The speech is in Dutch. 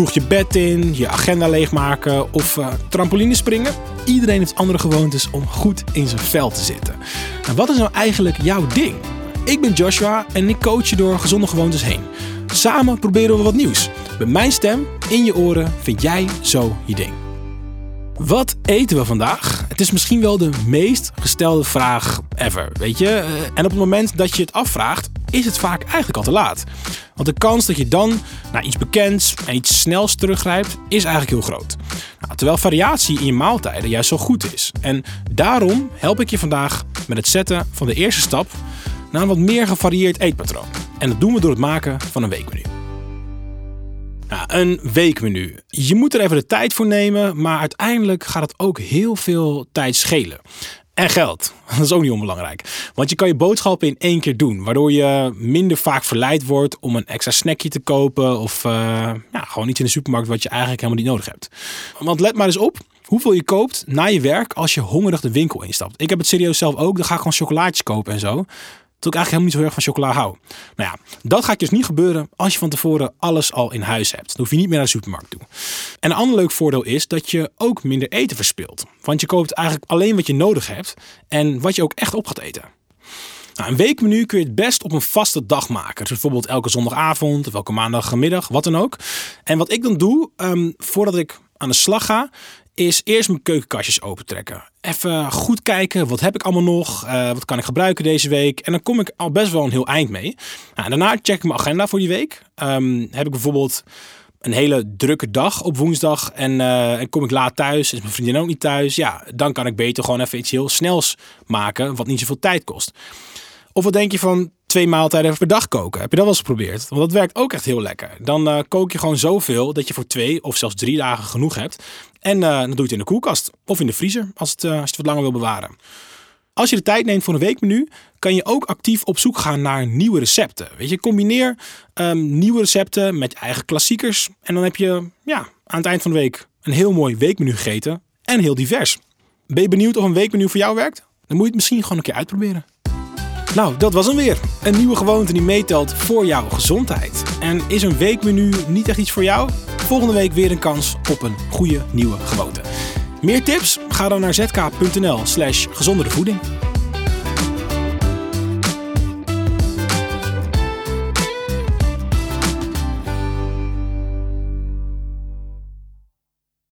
vroeg je bed in, je agenda leegmaken of uh, trampoline springen. Iedereen heeft andere gewoontes om goed in zijn vel te zitten. En wat is nou eigenlijk jouw ding? Ik ben Joshua en ik coach je door gezonde gewoontes heen. Samen proberen we wat nieuws. Met mijn stem in je oren vind jij zo je ding. Wat eten we vandaag? Het is misschien wel de meest gestelde vraag ever, weet je? Eh, en op het moment dat je het afvraagt, is het vaak eigenlijk al te laat. Want de kans dat je dan naar iets bekends en iets snels teruggrijpt, is eigenlijk heel groot. Nou, terwijl variatie in je maaltijden juist zo goed is. En daarom help ik je vandaag met het zetten van de eerste stap naar een wat meer gevarieerd eetpatroon. En dat doen we door het maken van een weekmenu. Nou, een weekmenu. Je moet er even de tijd voor nemen, maar uiteindelijk gaat het ook heel veel tijd schelen. En geld. Dat is ook niet onbelangrijk. Want je kan je boodschappen in één keer doen. Waardoor je minder vaak verleid wordt om een extra snackje te kopen. Of ja, gewoon iets in de supermarkt wat je eigenlijk helemaal niet nodig hebt. Want let maar eens op hoeveel je koopt na je werk als je hongerig de winkel instapt. Ik heb het serieus zelf ook. Dan ga ik gewoon chocolaatjes kopen en zo. Dat ik eigenlijk helemaal niet zo erg van chocola hou. Nou ja, dat gaat dus niet gebeuren als je van tevoren alles al in huis hebt. Dan hoef je niet meer naar de supermarkt toe. En een ander leuk voordeel is dat je ook minder eten verspilt. Want je koopt eigenlijk alleen wat je nodig hebt en wat je ook echt op gaat eten. Nou, een weekmenu kun je het best op een vaste dag maken. Dus bijvoorbeeld elke zondagavond of elke maandagmiddag, wat dan ook. En wat ik dan doe, um, voordat ik aan de slag ga, is eerst mijn keukenkastjes opentrekken. Even goed kijken, wat heb ik allemaal nog? Uh, wat kan ik gebruiken deze week? En dan kom ik al best wel een heel eind mee. Nou, daarna check ik mijn agenda voor die week. Um, heb ik bijvoorbeeld een hele drukke dag op woensdag en, uh, en kom ik laat thuis, is mijn vriendin ook niet thuis. Ja, dan kan ik beter gewoon even iets heel snels maken, wat niet zoveel tijd kost. Of wat denk je van twee maaltijden per dag koken? Heb je dat wel eens geprobeerd? Want dat werkt ook echt heel lekker. Dan uh, kook je gewoon zoveel dat je voor twee of zelfs drie dagen genoeg hebt. En uh, dan doe je het in de koelkast of in de vriezer als, het, uh, als je het wat langer wil bewaren. Als je de tijd neemt voor een weekmenu, kan je ook actief op zoek gaan naar nieuwe recepten. Weet je, combineer um, nieuwe recepten met je eigen klassiekers. En dan heb je ja, aan het eind van de week een heel mooi weekmenu gegeten en heel divers. Ben je benieuwd of een weekmenu voor jou werkt? Dan moet je het misschien gewoon een keer uitproberen. Nou, dat was hem weer. Een nieuwe gewoonte die meetelt voor jouw gezondheid. En is een weekmenu niet echt iets voor jou? Volgende week weer een kans op een goede nieuwe gewoonte. Meer tips? Ga dan naar zk.nl slash gezondere voeding.